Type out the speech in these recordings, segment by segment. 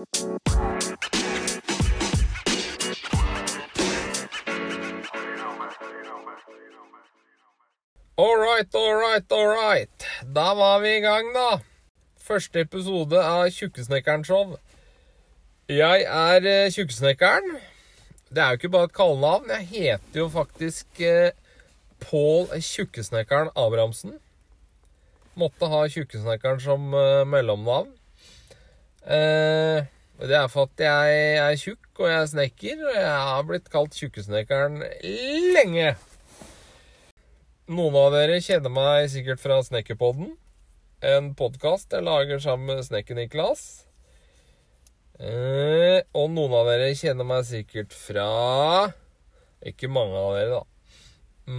All right, all right, all right. Da var vi i gang, da. Første episode av Tjukkesnekkeren show. Jeg er eh, Tjukkesnekkeren. Det er jo ikke bare et kallenavn. Jeg heter jo faktisk eh, Pål Tjukkesnekkeren Abrahamsen. Måtte ha Tjukkesnekkeren som eh, mellomnavn. Eh, det er for at jeg er tjukk, og jeg er snekker, og jeg har blitt kalt Tjukkesnekkeren lenge. Noen av dere kjenner meg sikkert fra Snekkerpodden. En podkast jeg lager sammen med Snekker-Niklas. Eh, og noen av dere kjenner meg sikkert fra Ikke mange av dere, da.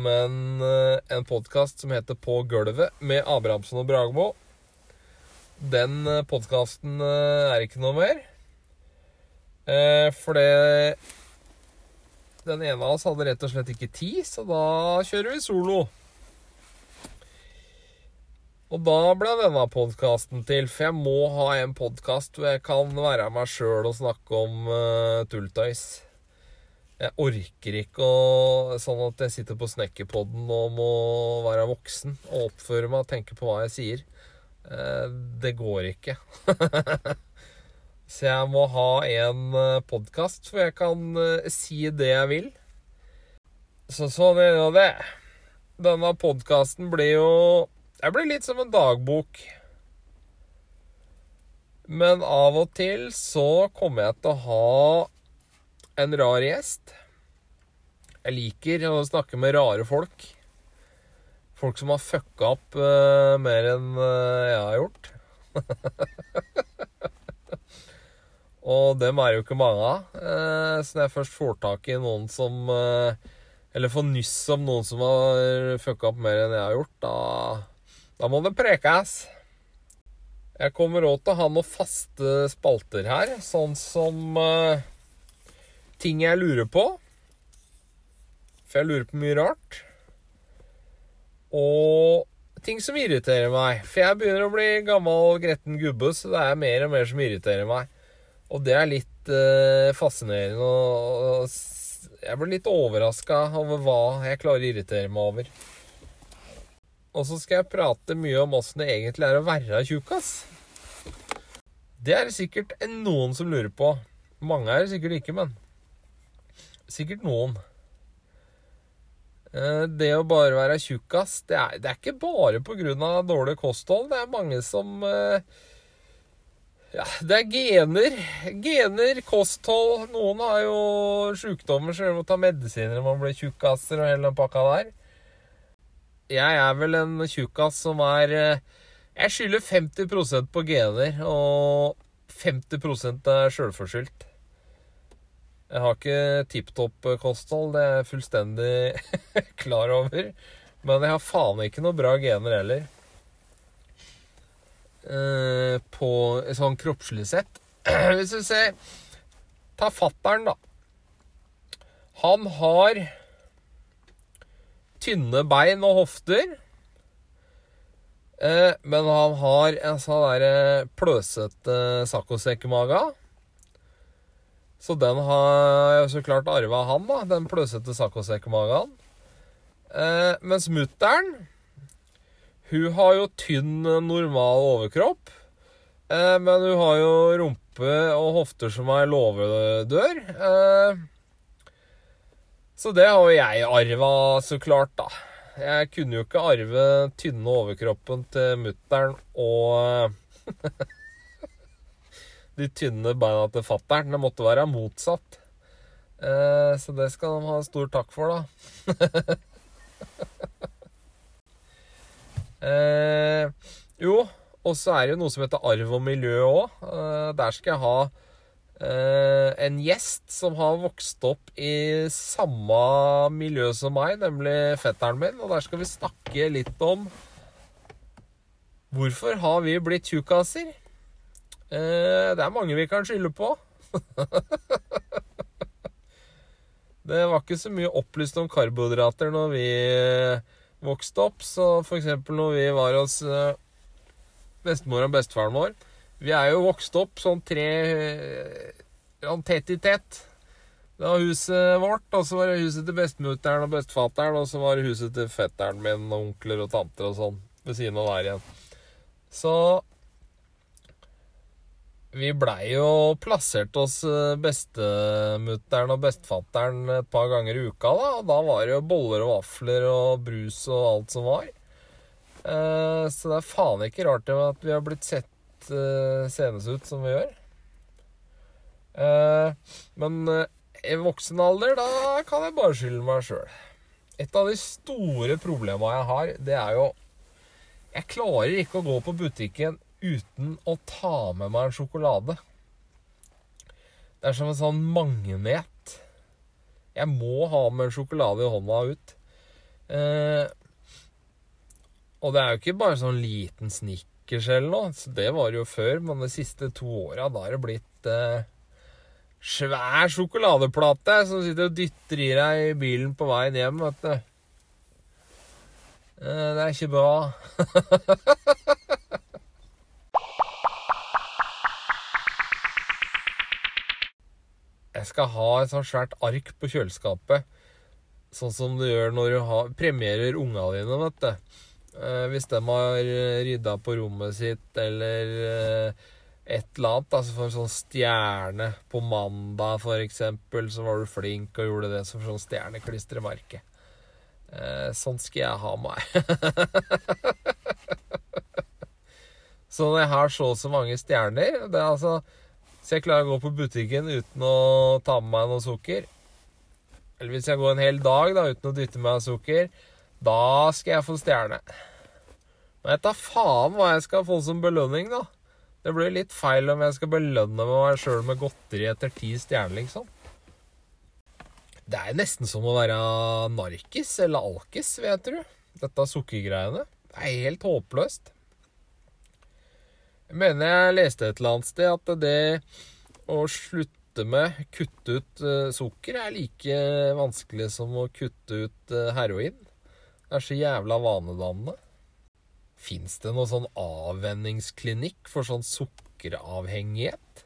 Men eh, en podkast som heter På gulvet med Abrahamsen og Bragmo. Den eh, podkasten eh, er ikke noe mer. Eh, for det Den ene av oss hadde rett og slett ikke tid, så da kjører vi solo. Og da ble denne podkasten til, for jeg må ha en podkast hvor jeg kan være meg sjøl og snakke om uh, tulltøys. Jeg orker ikke å Sånn at jeg sitter på snekkerpodden og må være voksen og oppføre meg og tenke på hva jeg sier. Eh, det går ikke. Så jeg må ha en uh, podkast hvor jeg kan eh, si det jeg vil. Så sånn er nå det. Denne podkasten blir jo Jeg blir litt som en dagbok. Men av og til så kommer jeg til å ha en rar gjest. Jeg liker å snakke med rare folk. Folk som har fucka opp uh, mer enn uh, jeg har gjort. Og dem er jo ikke mange av. Uh, så når jeg først får tak i noen som Eller får nyss om noen som har fucka opp mer enn jeg har gjort, da, da må det prekes. Jeg kommer òg til å ha noen faste spalter her, sånn som ting jeg lurer på. For jeg lurer på mye rart. Og ting som irriterer meg. For jeg begynner å bli gammel, og gretten gubbe, så det er mer og mer som irriterer meg. Og det er litt eh, fascinerende. Og, og jeg blir litt overraska over hva jeg klarer å irritere meg over. Og så skal jeg prate mye om åssen det egentlig er å være tjukkas. Det er det sikkert noen som lurer på. Mange er det sikkert ikke, men sikkert noen. Eh, Det å bare være tjukkas, det er, det er ikke bare pga. dårlig kosthold. Det er mange som eh, Ja, det er gener. Gener, kosthold. Noen har jo sjukdommer så de må ta medisiner når man blir tjukkaser og hele den pakka der. Jeg er vel en tjukkas som er eh, Jeg skylder 50% på gener, og 50% er sjølforskyldt. Jeg har ikke tipp topp kosthold, det er jeg fullstendig klar over. Men jeg har faen ikke noe bra gener heller. Eh, på sånn kroppslig sett. Hvis du ser Ta fattern, da. Han har tynne bein og hofter. Eh, men han har en sånn derre pløsete saccosekkmage. Så den har jeg så klart arva han, da. Den pløsete saccosekkmagen. Eh, mens mutter'n, hun har jo tynn, normal overkropp. Eh, men hun har jo rumpe og hofter som ei låvedør. Eh, så det har jo jeg arva, så klart, da. Jeg kunne jo ikke arve tynne overkroppen til mutter'n og de tynne beina til fatter'n. Det måtte være motsatt. Eh, så det skal de ha stor takk for, da. eh, jo, og så er det jo noe som heter arv og miljø òg. Eh, der skal jeg ha eh, en gjest som har vokst opp i samme miljø som meg, nemlig fetteren min. Og der skal vi snakke litt om hvorfor har vi blitt tjukkaser? Eh, det er mange vi kan skylde på. det var ikke så mye opplyst om karbohydrater når vi eh, vokste opp. Så eksempel når vi var hos eh, bestemor og bestefaren vår, Vi er jo vokst opp sånn tre sånn tett i tett. Det var huset vårt, og så var det huset til bestemutteren og bestefatteren, og så var det huset til fetteren min og onkler og tanter og sånn ved siden av der igjen. Så vi blei jo plassert hos eh, bestemutteren og bestefatteren et par ganger i uka, da. Og da var det jo boller og vafler og brus og alt som var. Eh, så det er faen ikke rart at vi har blitt sett eh, senest ut som vi gjør. Men i voksen alder, da kan jeg bare skylde meg sjøl. Et av de store problema jeg har, det er jo Jeg klarer ikke å gå på butikken uten å ta med meg en sjokolade. Det er som en sånn magnet. Jeg må ha med en sjokolade i hånda ut. Eh, og det er jo ikke bare sånn liten snickers eller noe. Det var jo før, men de siste to åra har det blitt eh, svær sjokoladeplate som sitter og dytter i deg i bilen på veien hjem, vet du. Eh, det er ikke bra. Jeg skal ha et sånt svært ark på kjøleskapet. Sånn som du gjør når du har, premierer unga dine, vet du. Eh, hvis de har rydda på rommet sitt, eller eh, et eller annet. Altså for en sånn stjerne på mandag, for eksempel, så var du flink og gjorde det som sånn stjerneklistremerke. Eh, sånn skal jeg ha meg. så når jeg har så og så mange stjerner det er altså, Så jeg klarer å gå på butikken uten å ta med meg noe sukker. Eller hvis jeg går en hel dag da, uten å dytte meg sukker, da skal jeg få stjerne. Men jeg tar faen hva jeg skal få som belønning, da. Det blir litt feil om jeg skal belønne meg sjøl med godteri etter ti stjerner, liksom. Det er nesten som å være narkis eller alkis, vet du. Dette sukkergreiene. Det er helt håpløst. Jeg mener jeg leste et eller annet sted at det å slutte med kutte ut uh, sukker er like vanskelig som å kutte ut uh, heroin. Det er så jævla vanedannende. Fins det noe sånn avvenningsklinikk for sånn sukkeravhengighet?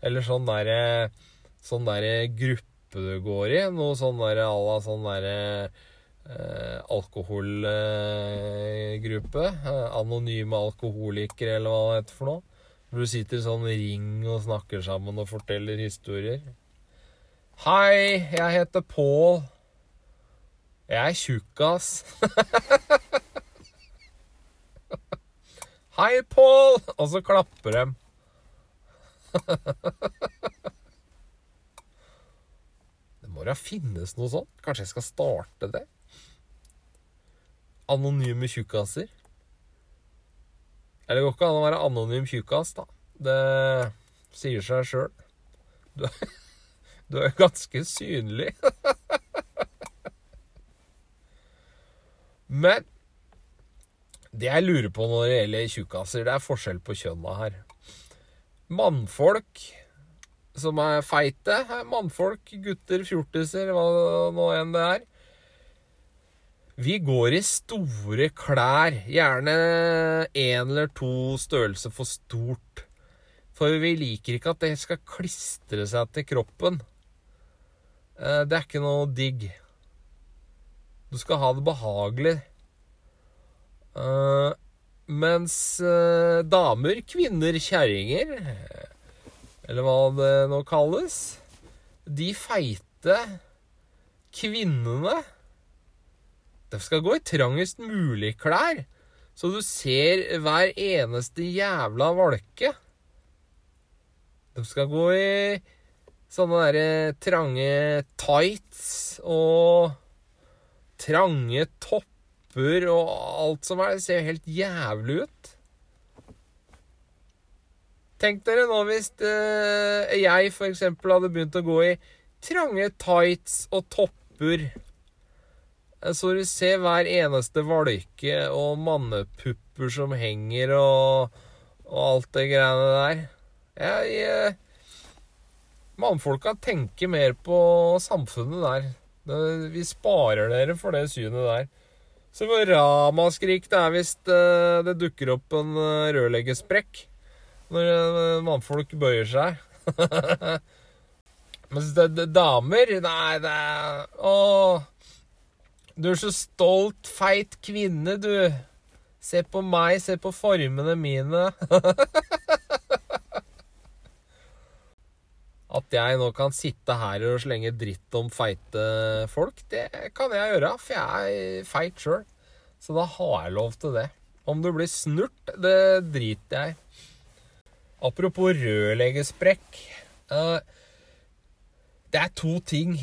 Eller sånn derre sånn der gruppe du går i? Noe sånn derre à la sånn derre eh, alkoholgruppe? Eh, anonyme alkoholikere, eller hva det heter for noe? Hvor du sitter i sånn ring og snakker sammen og forteller historier. Hei, jeg heter Pål. Jeg er tjukkas. Hei, Pål! Og så klapper de. det må da finnes noe sånt. Kanskje jeg skal starte det? Anonyme tjukkaser. Eller det går ikke an å være anonym tjukkas, da. Det sier seg sjøl. Du, du er ganske synlig. Men det jeg lurer på når det gjelder tjukkaser, det er forskjell på kjønna her. Mannfolk som er feite, mannfolk, gutter, fjortiser, hva nå enn det er. Vi går i store klær, gjerne én eller to størrelser for stort. For vi liker ikke at det skal klistre seg til kroppen. Eh, det er ikke noe digg. Du skal ha det behagelig. Uh, mens uh, damer, kvinner, kjerringer, eller hva det nå kalles, de feite kvinnene De skal gå i trangest mulig klær, så du ser hver eneste jævla valke. De skal gå i sånne derre trange tights og trange topper og alt som er. Det ser jo helt jævlig ut. Tenk dere nå hvis uh, jeg f.eks. hadde begynt å gå i trange tights og topper. Eh, så du ser hver eneste valke og mannepupper som henger og, og alt det greiene der. Jeg, jeg Mannfolka tenker mer på samfunnet der. Vi sparer dere for det synet der. Så hvor ramaskrik det er hvis det, det dukker opp en eh, rørleggersprekk. når eh, mannfolk bøyer seg. Mens det, det, damer Nei, det er Å. Du er så stolt, feit kvinne, du. Se på meg, se på formene mine. At jeg nå kan sitte her og slenge dritt om feite folk, det kan jeg gjøre, for jeg er feit sjøl. Så da har jeg lov til det. Om du blir snurt, det driter jeg. Apropos rørleggersprekk. Eh, det er to ting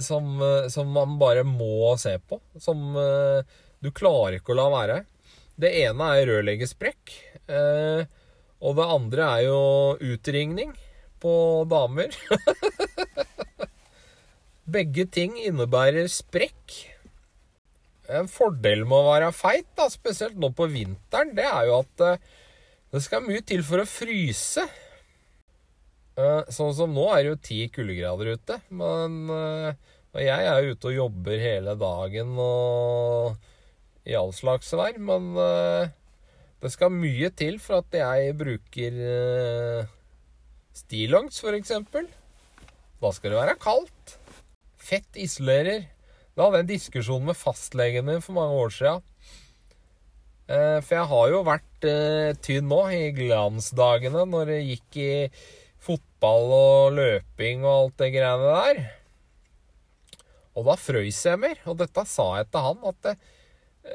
som, eh, som, man bare må se på. Som eh, du klarer ikke å la være. Det ene er rørleggersprekk. Og det andre er jo utringning på damer. Begge ting innebærer sprekk. En fordel med å være feit, da, spesielt nå på vinteren, det er jo at det skal mye til for å fryse. Uh, sånn som nå er det jo ti kuldegrader ute. Men og jeg er ute og jobber hele dagen og i all slags vær. Men uh, det skal mye til for at jeg bruker stillongs, f.eks. Da skal det være kaldt. Fett isolerer. Da hadde jeg en diskusjon med fastlegen min for mange år sia. for jeg har jo vært tynn nå i glansdagene når det gikk i fotball og løping og alt det greiene der. Og da frøys jeg mer. Og dette sa jeg til han, at det,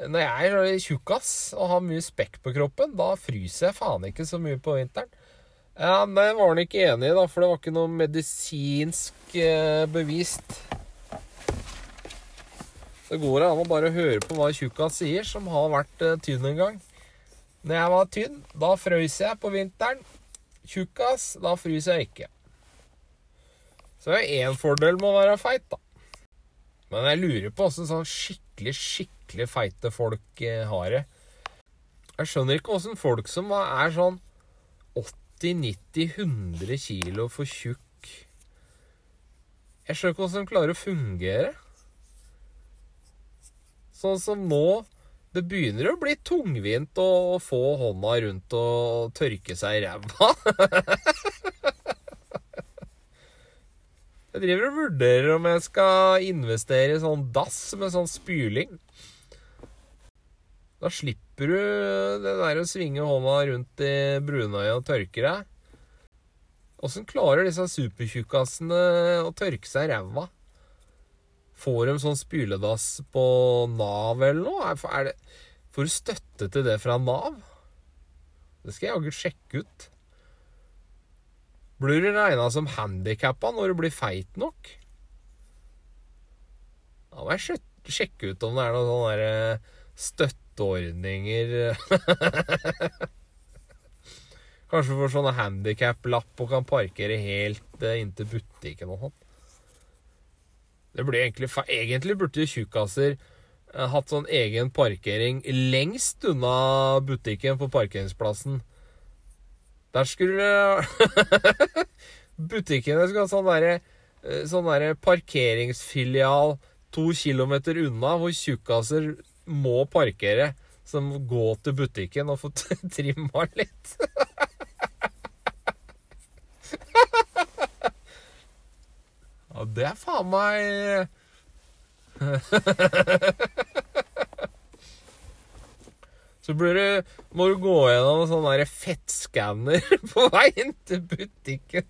når jeg er tjukkas og har mye spekk på kroppen, da fryser jeg faen ikke så mye på vinteren. Ja, Det var han ikke enig i, da, for det var ikke noe medisinsk eh, bevist. Det går an å bare høre på hva tjukkas sier, som har vært eh, tynn en gang. Når jeg var tynn, da frøys jeg på vinteren tjukkas, da fryser jeg ikke. Så det er én fordel med å være feit, da. Men jeg lurer på åssen sånn skikkelig, skikkelig feite folk eh, har det. Jeg skjønner ikke åssen folk som er sånn 80-90-100 kilo for tjukk Jeg skjønner ikke åssen de klarer å fungere. Sånn som nå det begynner å bli tungvint å få hånda rundt og tørke seg i ræva. jeg driver og vurderer om jeg skal investere i sånn dass med sånn spyling. Da slipper du det der å svinge hånda rundt i brunøyet og tørke deg. Åssen klarer disse supertjukkasene å tørke seg i ræva? Får de sånn spyledass på Nav eller noe? Er det, får du støtte til det fra Nav? Det skal jeg jaggu sjekke ut. Blir du regna som handikappa når du blir feit nok? Da må jeg sjekke ut om det er noen sånne eh, støtteordninger Kanskje får sånne handikap-lapp og kan parkere helt eh, inntil butikken og sånn. Det ble egentlig, egentlig burde tjukkaser eh, hatt sånn egen parkering lengst unna butikken på parkeringsplassen. Der skulle Butikkene skulle ha sånn derre eh, sånn der parkeringsfilial to kilometer unna, hvor tjukkaser må parkere. Som gå til butikken og få trimma litt. Ja, det er faen meg Så det, må du gå gjennom en sånn fettskanner på vei inn til butikken.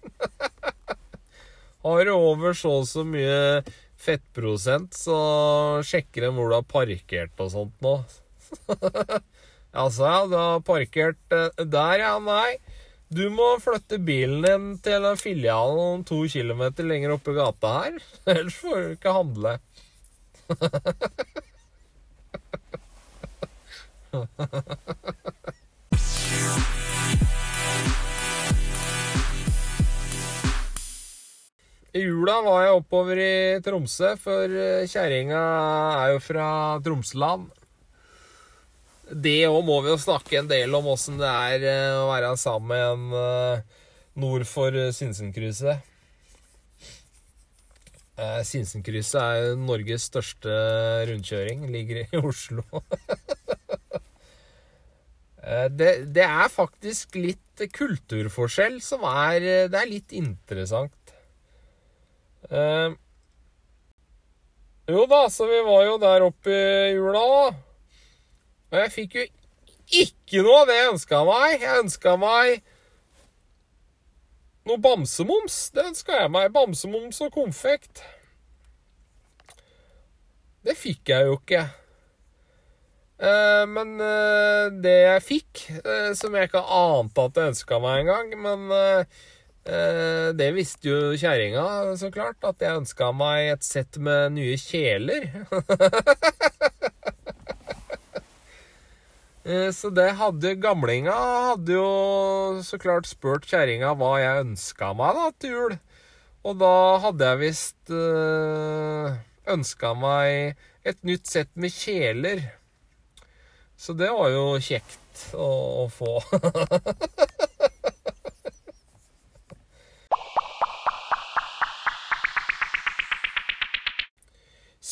Har du over så og så mye fettprosent, så sjekker de hvor du har parkert og sånt nå. altså, ja, du har parkert eh, der, ja. Nei. Du må flytte bilen din til filialen to kilometer lenger oppe i gata her. Ellers får du ikke handle. I jula var jeg oppover i Tromsø, for eh, kjerringa er jo fra Tromsøland det òg må vi jo snakke en del om åssen det er eh, å være sammen med en eh, nord for eh, Sinsenkrysset. Sinsenkrysset er Norges største rundkjøring. Ligger i Oslo. det, det, er faktisk litt kulturforskjell som er Det er litt interessant. Jo da, så vi var jo der oppe i jula, da. Og jeg fikk jo ikke noe av det jeg ønska meg. Jeg ønska meg noe bamsemums. Det ønska jeg meg. Bamsemums og konfekt. Det fikk jeg jo ikke. Eh, men eh, det jeg fikk, eh, som jeg ikke ante at jeg ønska meg engang Men det visste jo kjerringa, så klart. At jeg ønska meg et sett med nye kjeler. Så det hadde gamlinga hadde jo så klart spurt kjerringa hva jeg ønska meg da til jul. Og da hadde jeg visst ønska meg et nytt sett med kjeler. Så det var jo kjekt å, å få.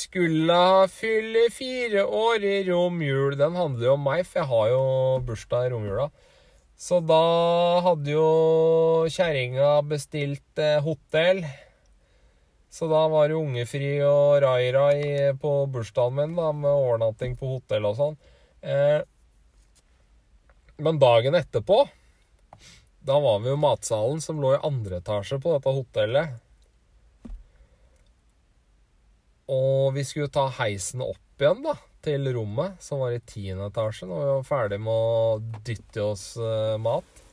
Skulle fylle fire år i romjul. Den handler jo om meg, for jeg har jo bursdag i romjula. Så da hadde jo kjerringa bestilt eh, hotell. Så da var det ungefri og rai-rai på bursdagen min da, med overnatting på hotell og sånn. Eh, men dagen etterpå, da var vi jo matsalen som lå i andre etasje på dette hotellet. Og vi skulle ta heisen opp igjen, da, til rommet, som var i tiende etasje, når vi var ferdig med å dytte oss uh, mat.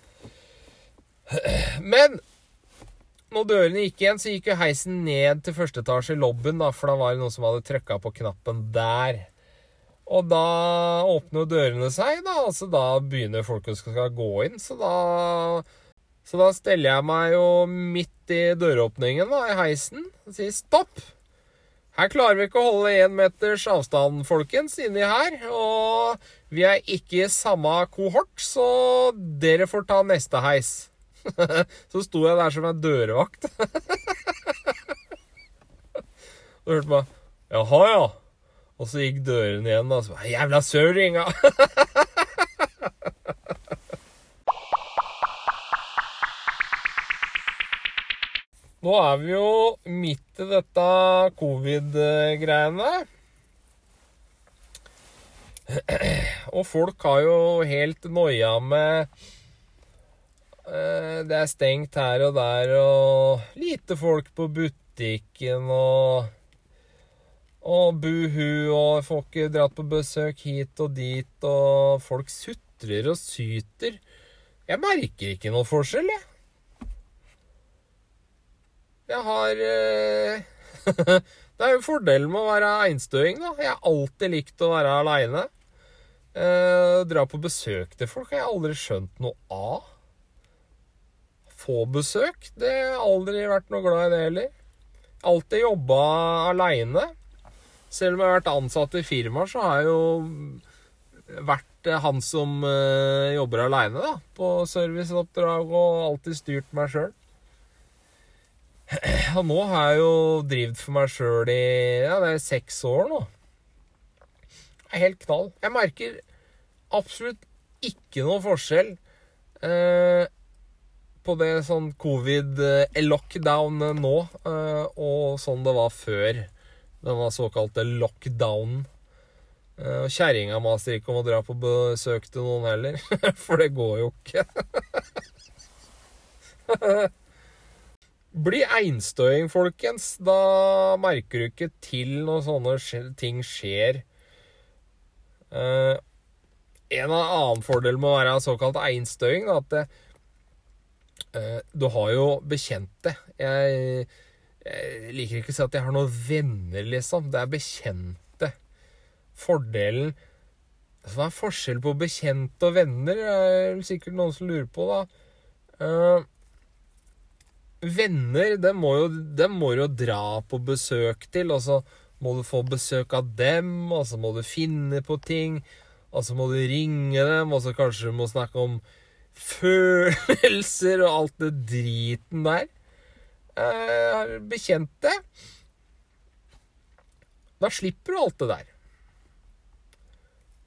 Men når dørene gikk igjen, så gikk jo heisen ned til første etasje i lobbyen, da, for da var det noen som hadde trykka på knappen der. Og da åpner jo dørene seg, da. og så da begynner folk å skal gå inn. Så da, så da steller jeg meg jo midt i døråpningen da, i heisen og sier stopp. Her klarer vi ikke å holde én meters avstand, folkens, inni her. Og vi er ikke i samme kohort, så dere får ta neste heis. så sto jeg der som en dørvakt. og hørte meg Jaha, ja. Og så gikk dørene igjen, og så Jævla søringa! Nå er vi jo midt i dette covid-greiene. Og folk har jo helt noia med eh, Det er stengt her og der, og lite folk på butikken og og buhu, og får ikke dratt på besøk hit og dit, og folk sutrer og syter. Jeg merker ikke noe forskjell, jeg. Jeg har eh, Det er jo fordelen med å være einstøing, da. Jeg har alltid likt å være aleine. Eh, dra på besøk til folk har jeg aldri skjønt noe av. Få besøk, det har jeg aldri vært noe glad i det heller. Alltid jobba aleine. Selv om jeg har vært ansatt i firmaer, så har jeg jo vært han som uh, jobber aleine, da. På serviceoppdrag og alltid styrt meg sjøl. Og nå har jeg jo drevet for meg sjøl i ja, det er seks år nå. Det er helt knall. Jeg merker absolutt ikke noe forskjell eh, på det sånn covid-lockdown nå eh, og sånn det var før denne såkalte lockdownen. Eh, og kjerringa maser ikke om å dra på besøk til noen heller, for det går jo ikke. Bli einstøing, folkens. Da merker du ikke til når sånne ting skjer. Uh, en annen fordel med å være såkalt einstøing, er at det, uh, du har jo bekjente. Jeg jeg liker ikke å si at jeg har noen venner, liksom. Det er bekjente. Fordelen altså, Hva er forskjell på bekjente og venner? Det er sikkert noen som lurer på, da. Uh, venner, dem må, jo, dem må jo dra på besøk til, og så må du få besøk av dem, og så må du finne på ting, og så må du ringe dem, og så kanskje du må snakke om følelser og alt det driten der eh, bekjente. Da slipper du alt det der.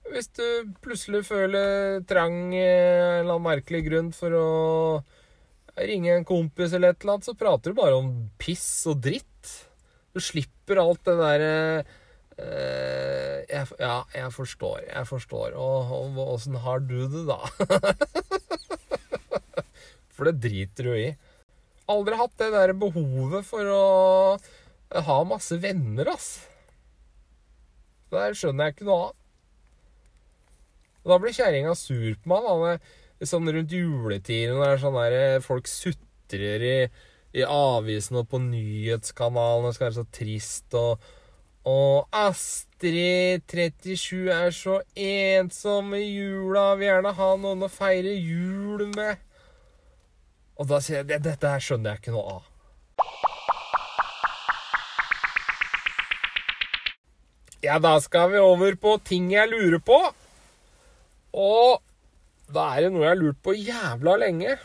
Hvis du plutselig føler trang en eller annen merkelig grunn for å ringe en kompis eller et eller annet, så prater du bare om piss og dritt. Du slipper alt det derre eh, Ja, jeg forstår. Jeg forstår. Og åssen har du det, da? For det driter du i. Aldri hatt det der behovet for å ha masse venner, ass. Det skjønner jeg ikke noe av. Da blir kjerringa sur på meg. da, sånn Rundt juletiden er sånn der, eh, folk sutrer i, i avisene og på nyhetskanalene skal være så trist og og Astrid 37 er så ensom i jula, vil gjerne ha noen å feire jul med. Og da sier jeg dette her skjønner jeg ikke noe av. Ja, da skal vi over på ting jeg lurer på. Og det noe jeg har lurt på jævla lenge.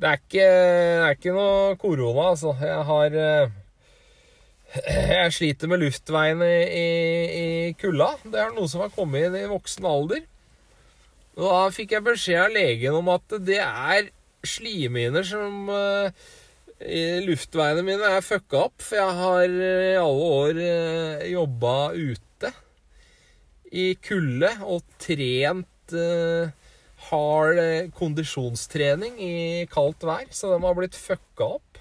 Det er ikke, er ikke noe korona, altså. Jeg har eh, Jeg sliter med luftveiene i, i kulda. Det er noe som har kommet inn i voksen alder. Og da fikk jeg beskjed av legen om at det er slimhinner som uh, Luftveiene mine er fucka opp, for jeg har i alle år uh, jobba ute i kulde og trent uh, hard kondisjonstrening i kaldt vær, så de har blitt fucka opp.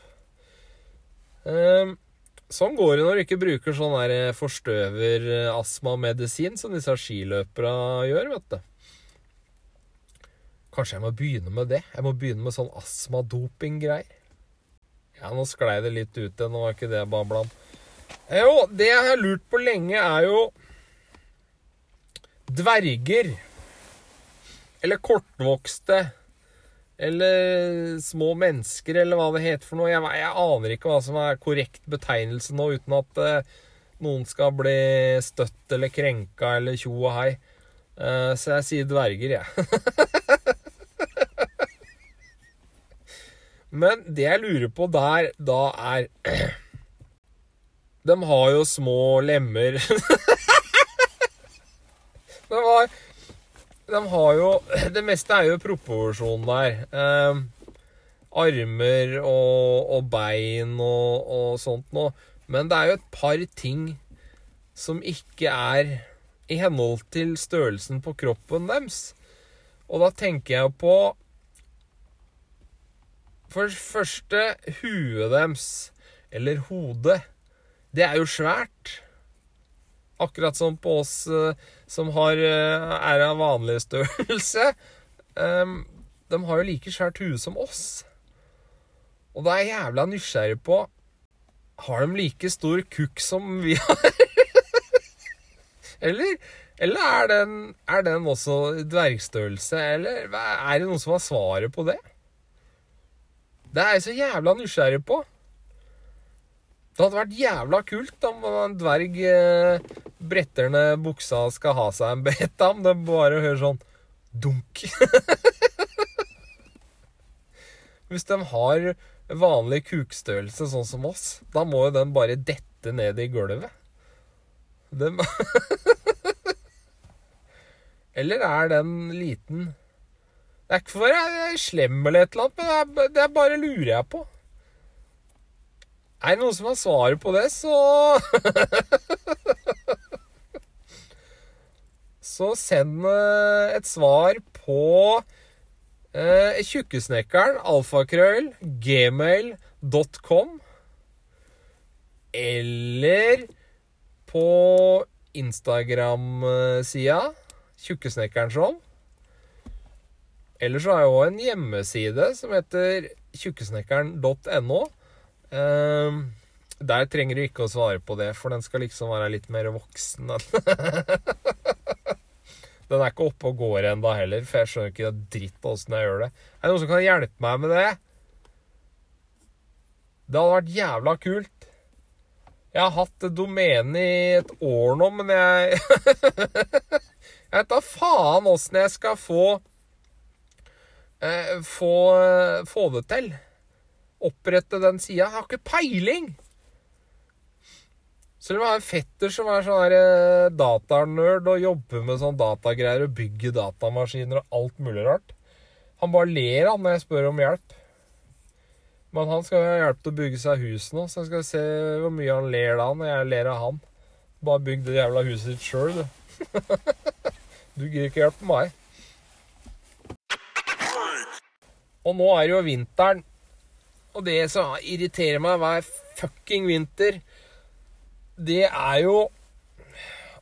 Um, sånn går det når du ikke bruker sånn der forstøver-astmamedisin som disse skiløperne gjør, vet du. Kanskje jeg må begynne med det? Jeg må begynne med sånn astmadoping-greier. Ja, nå sklei det litt ut igjen. Nå var ikke det babla. Jo, det jeg har lurt på lenge, er jo dverger. Eller kortvokste. Eller små mennesker, eller hva det heter for noe. Jeg, jeg aner ikke hva som er korrekt betegnelse nå, uten at uh, noen skal bli støtt eller krenka eller tjo og hei. Uh, så jeg sier dverger, jeg. Ja. Men det jeg lurer på der da, er De har jo små lemmer. de, har, de har jo Det meste er jo proporsjon der. Eh, armer og, og, bein og, og sånt noe. Men det er jo et par ting som ikke er i henhold til størrelsen på kroppen deres. Og da tenker jeg på for det første, huet deres, eller hodet, det er jo svært. Akkurat som på oss uh, som har, uh, er av vanlig størrelse. Um, de har jo like svært hue som oss. Og da er jeg jævla nysgjerrig på Har de like stor kukk som vi har? eller, eller er, den, er den også dvergstørrelse? Eller er det noen som har svaret på det? Det er jeg så jævla nysgjerrig på. Det hadde vært jævla kult om en dverg eh, bretter ned buksa skal ha seg en beta, om det bare hører sånn dunk. Hvis de har vanlig kukstørrelse sånn som oss, da må jo den bare dette ned i gulvet. De Eller er den liten det er ikke for å være slem eller et eller annet, men det er, bare lurer jeg på. Er det noen som har svaret på det, så Så send eh, et svar på eh, Tjukkesnekkeren, alfakrøll, gmail.com. Eller på Instagram-sida Tjukkesnekkeren Show. Ellers har jeg òg en hjemmeside som heter tjukkesnekkeren.no. Eh, der trenger du ikke å svare på det, for den skal liksom være litt mer voksen. den er ikke oppe og går ennå heller, for jeg skjønner ikke dritt åssen jeg gjør det. Er det noen som kan hjelpe meg med det? Det hadde vært jævla kult. Jeg har hatt domenet i et år nå, men jeg Jeg vet da faen åssen jeg skal få få, få, det til. Opprette den sida. Jeg har ikke peiling! Selv om var en fetter som er sånn her eh, datanerd og jobber med sånn datagreier og bygger datamaskiner og alt mulig rart. Han bare ler han når jeg spør om hjelp. Men han skal ha hjelp til å bygge seg hus nå, så jeg skal se hvor mye han ler da når jeg ler av han. Bare bygg det jævla huset ditt sjøl, du. du gir ikke hjelpe meg. Og nå er det jo vinteren. Og det som irriterer meg hver fucking vinter, det er jo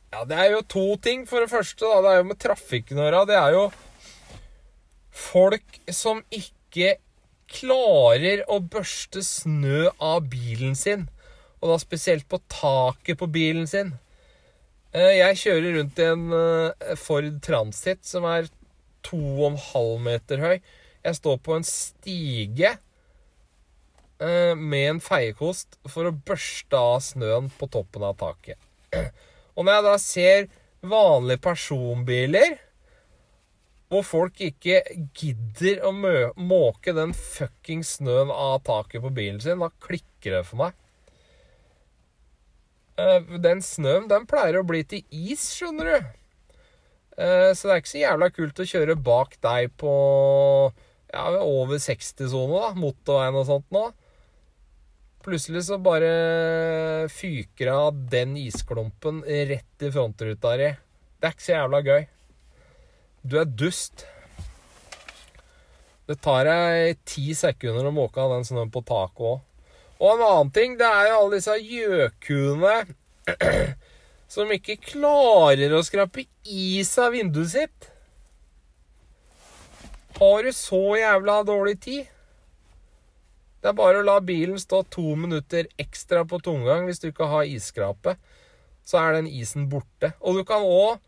Ja, det er jo to ting. For det første, da. Det er jo med trafikken å gjøre. Det er jo folk som ikke klarer å børste snø av bilen sin. Og da spesielt på taket på bilen sin. Eh, jeg kjører rundt i en eh, Ford Transit som er 2,5 meter høy. Jeg står på en stige eh, med en feiekost for å børste av snøen på toppen av taket. Og når jeg da ser vanlige personbiler hvor folk ikke gidder å måke den fucking snøen av taket på bilen sin, da klikker det for meg. Eh, den snøen, den pleier å bli til is, skjønner du. Eh, så det er ikke så jævla kult å kjøre bak deg på ja, over 60-sone, da, motorveien og sånt nå. Plutselig så bare fyker av den isklumpen rett i frontruta di. Det er ikke så jævla gøy. Du er dust. Det tar deg ti sekunder å måke av den snøen på taket òg. Og en annen ting, det er jo alle disse gjøkuene som ikke klarer å skrape is av vinduet sitt. Har du så jævla dårlig tid? Det er bare å la bilen stå to minutter ekstra på tomgang hvis du ikke har isskrape. Så er den isen borte. Og du kan òg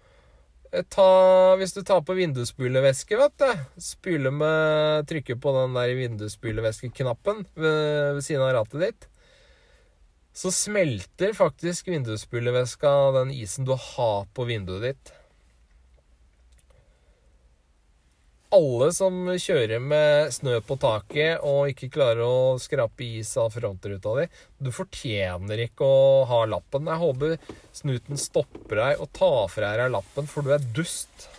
Eh, ta, hvis du tar på vindusspylevæske, vet du Spyle med Trykke på den der vindusspylevæskeknappen ved, ved siden av rattet ditt. Så smelter faktisk vindusspylevæska den isen du har på vinduet ditt. Alle som kjører med snø på taket og ikke klarer å skrape is av frontruta di, du fortjener ikke å ha lappen. Jeg håper snuten stopper deg og tar fra deg lappen, for du er dust.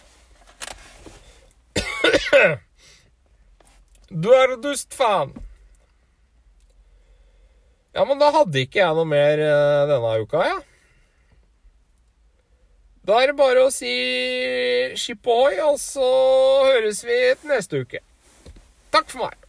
Du er dust, faen! Ja, men da hadde ikke jeg noe mer eh, denne uka, jeg. Ja. Da er det bare å si skip ohoi, og så høres vi neste uke. Takk for meg.